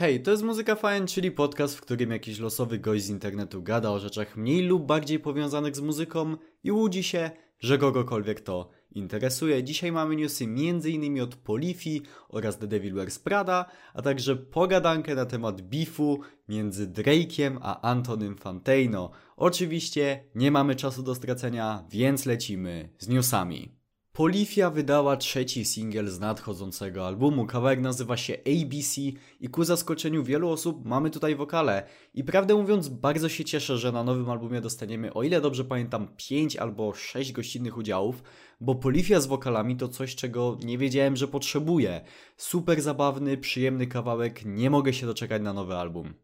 Hej, to jest Muzyka Fajn, czyli podcast, w którym jakiś losowy gość z internetu gada o rzeczach mniej lub bardziej powiązanych z muzyką i łudzi się, że kogokolwiek to interesuje. Dzisiaj mamy newsy m.in. od Polifi oraz The Devil Wears Prada, a także pogadankę na temat beefu między Drake'iem a Antonym Fantano. Oczywiście nie mamy czasu do stracenia, więc lecimy z newsami. Polifia wydała trzeci singiel z nadchodzącego albumu. Kawałek nazywa się ABC i ku zaskoczeniu wielu osób mamy tutaj wokale. I prawdę mówiąc, bardzo się cieszę, że na nowym albumie dostaniemy, o ile dobrze pamiętam, 5 albo 6 gościnnych udziałów, bo Polifia z wokalami to coś, czego nie wiedziałem, że potrzebuję. Super zabawny, przyjemny kawałek, nie mogę się doczekać na nowy album.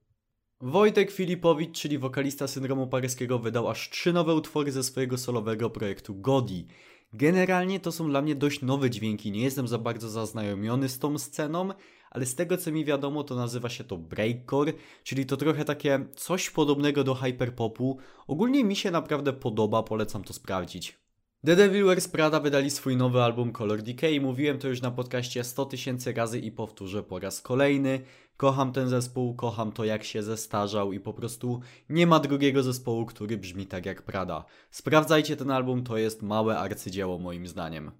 Wojtek Filipowicz, czyli wokalista syndromu paryskiego, wydał aż trzy nowe utwory ze swojego solowego projektu Godi. Generalnie to są dla mnie dość nowe dźwięki, nie jestem za bardzo zaznajomiony z tą sceną, ale z tego co mi wiadomo to nazywa się to breakcore, czyli to trochę takie coś podobnego do hyperpopu. Ogólnie mi się naprawdę podoba, polecam to sprawdzić. The Devil Wears Prada wydali swój nowy album Color Decay. Mówiłem to już na podcaście 100 tysięcy razy i powtórzę po raz kolejny. Kocham ten zespół, kocham to jak się zestarzał i po prostu nie ma drugiego zespołu, który brzmi tak jak Prada. Sprawdzajcie ten album, to jest małe arcydzieło moim zdaniem.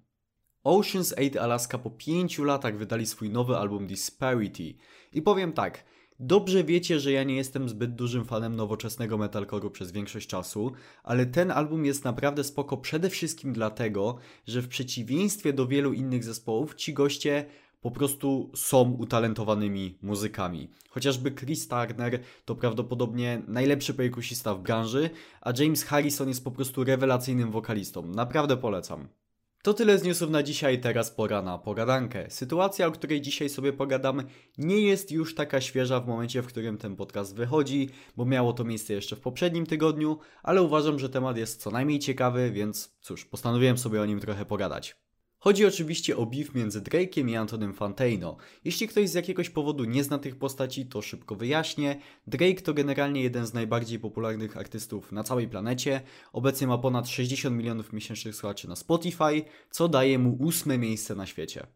Ocean's 8 Alaska po 5 latach wydali swój nowy album Disparity. I powiem tak, Dobrze wiecie, że ja nie jestem zbyt dużym fanem nowoczesnego metalcore'u przez większość czasu, ale ten album jest naprawdę spoko przede wszystkim dlatego, że w przeciwieństwie do wielu innych zespołów ci goście po prostu są utalentowanymi muzykami. Chociażby Chris Turner to prawdopodobnie najlepszy perkusista w branży, a James Harrison jest po prostu rewelacyjnym wokalistą. Naprawdę polecam. To tyle z newsów na dzisiaj, teraz pora na pogadankę. Sytuacja, o której dzisiaj sobie pogadam, nie jest już taka świeża w momencie, w którym ten podcast wychodzi, bo miało to miejsce jeszcze w poprzednim tygodniu, ale uważam, że temat jest co najmniej ciekawy, więc cóż, postanowiłem sobie o nim trochę pogadać. Chodzi oczywiście o beef między Drake'iem i Antonym Fantano. Jeśli ktoś z jakiegoś powodu nie zna tych postaci, to szybko wyjaśnię. Drake to generalnie jeden z najbardziej popularnych artystów na całej planecie. Obecnie ma ponad 60 milionów miesięcznych słuchaczy na Spotify, co daje mu ósme miejsce na świecie.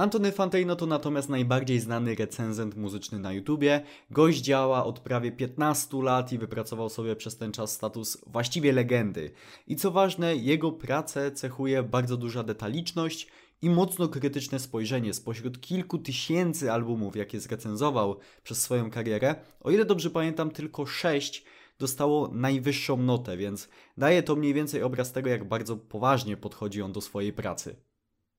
Antony Fantano to natomiast najbardziej znany recenzent muzyczny na YouTubie. Gość działa od prawie 15 lat i wypracował sobie przez ten czas status właściwie legendy. I co ważne, jego pracę cechuje bardzo duża detaliczność i mocno krytyczne spojrzenie. Spośród kilku tysięcy albumów, jakie zrecenzował przez swoją karierę, o ile dobrze pamiętam, tylko 6 dostało najwyższą notę, więc daje to mniej więcej obraz tego, jak bardzo poważnie podchodzi on do swojej pracy.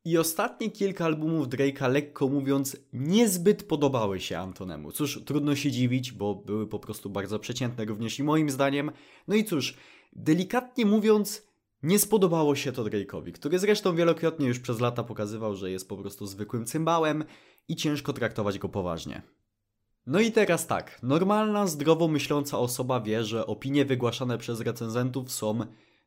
I ostatnie kilka albumów Drake'a, lekko mówiąc, niezbyt podobały się Antonemu. Cóż, trudno się dziwić, bo były po prostu bardzo przeciętne również i moim zdaniem. No i cóż, delikatnie mówiąc, nie spodobało się to Drake'owi, który zresztą wielokrotnie już przez lata pokazywał, że jest po prostu zwykłym cymbałem i ciężko traktować go poważnie. No i teraz tak, normalna, zdrowo myśląca osoba wie, że opinie wygłaszane przez recenzentów są,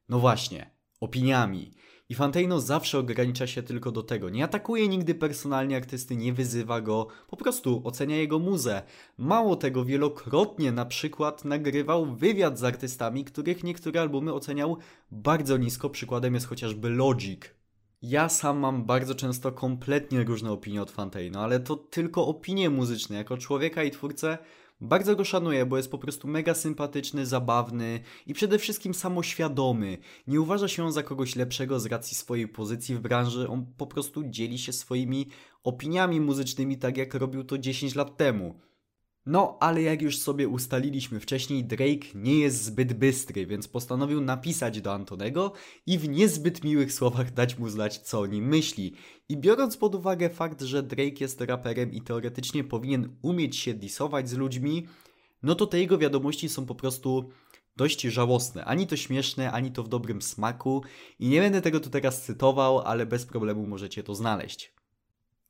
no właśnie, opiniami. I Fantano zawsze ogranicza się tylko do tego. Nie atakuje nigdy personalnie artysty, nie wyzywa go, po prostu ocenia jego muzę. Mało tego, wielokrotnie na przykład nagrywał wywiad z artystami, których niektóre albumy oceniał bardzo nisko. Przykładem jest chociażby Logic. Ja sam mam bardzo często kompletnie różne opinie od Fantano, ale to tylko opinie muzyczne. Jako człowieka i twórcę bardzo go szanuję, bo jest po prostu mega sympatyczny, zabawny i przede wszystkim samoświadomy. Nie uważa się on za kogoś lepszego z racji swojej pozycji w branży, on po prostu dzieli się swoimi opiniami muzycznymi tak jak robił to 10 lat temu. No, ale jak już sobie ustaliliśmy wcześniej, Drake nie jest zbyt bystry, więc postanowił napisać do Antonego i w niezbyt miłych słowach dać mu znać, co o nim myśli. I biorąc pod uwagę fakt, że Drake jest raperem i teoretycznie powinien umieć się disować z ludźmi, no to te jego wiadomości są po prostu dość żałosne. Ani to śmieszne, ani to w dobrym smaku. I nie będę tego tu teraz cytował, ale bez problemu możecie to znaleźć.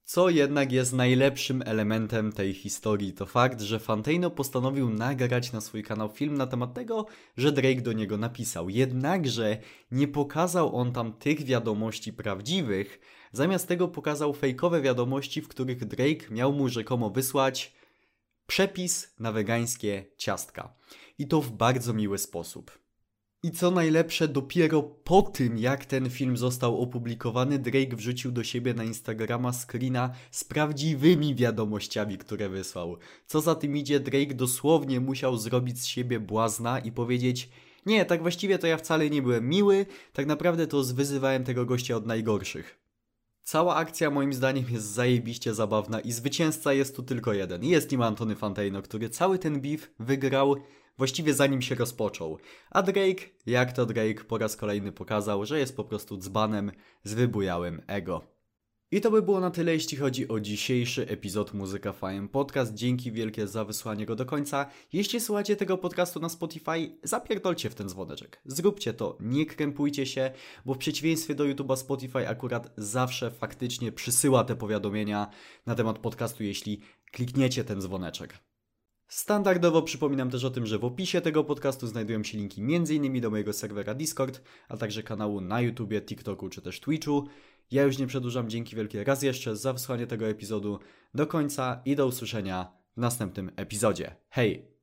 Co jednak jest najlepszym elementem tej historii, to fakt, że Fantano postanowił nagrać na swój kanał film na temat tego, że Drake do niego napisał. Jednakże nie pokazał on tam tych wiadomości prawdziwych, zamiast tego pokazał fejkowe wiadomości, w których Drake miał mu rzekomo wysłać przepis na wegańskie ciastka. I to w bardzo miły sposób. I co najlepsze, dopiero po tym, jak ten film został opublikowany, Drake wrzucił do siebie na Instagrama screena z prawdziwymi wiadomościami, które wysłał. Co za tym idzie, Drake dosłownie musiał zrobić z siebie błazna i powiedzieć: Nie, tak właściwie to ja wcale nie byłem miły, tak naprawdę to zwyzywałem tego gościa od najgorszych. Cała akcja moim zdaniem jest zajebiście zabawna i zwycięzca jest tu tylko jeden. Jest nim Antony Fantano, który cały ten beef wygrał właściwie zanim się rozpoczął. A Drake, jak to Drake, po raz kolejny pokazał, że jest po prostu dzbanem z wybujałym ego. I to by było na tyle, jeśli chodzi o dzisiejszy epizod Muzyka Fame Podcast. Dzięki wielkie za wysłanie go do końca. Jeśli słuchacie tego podcastu na Spotify, zapierdolcie w ten dzwoneczek. Zróbcie to, nie krępujcie się, bo w przeciwieństwie do YouTube'a Spotify akurat zawsze faktycznie przysyła te powiadomienia na temat podcastu, jeśli klikniecie ten dzwoneczek. Standardowo przypominam też o tym, że w opisie tego podcastu znajdują się linki m.in. do mojego serwera Discord, a także kanału na YouTubie, TikToku czy też Twitchu. Ja już nie przedłużam, dzięki wielkie raz jeszcze za wysłanie tego epizodu do końca i do usłyszenia w następnym epizodzie. Hej!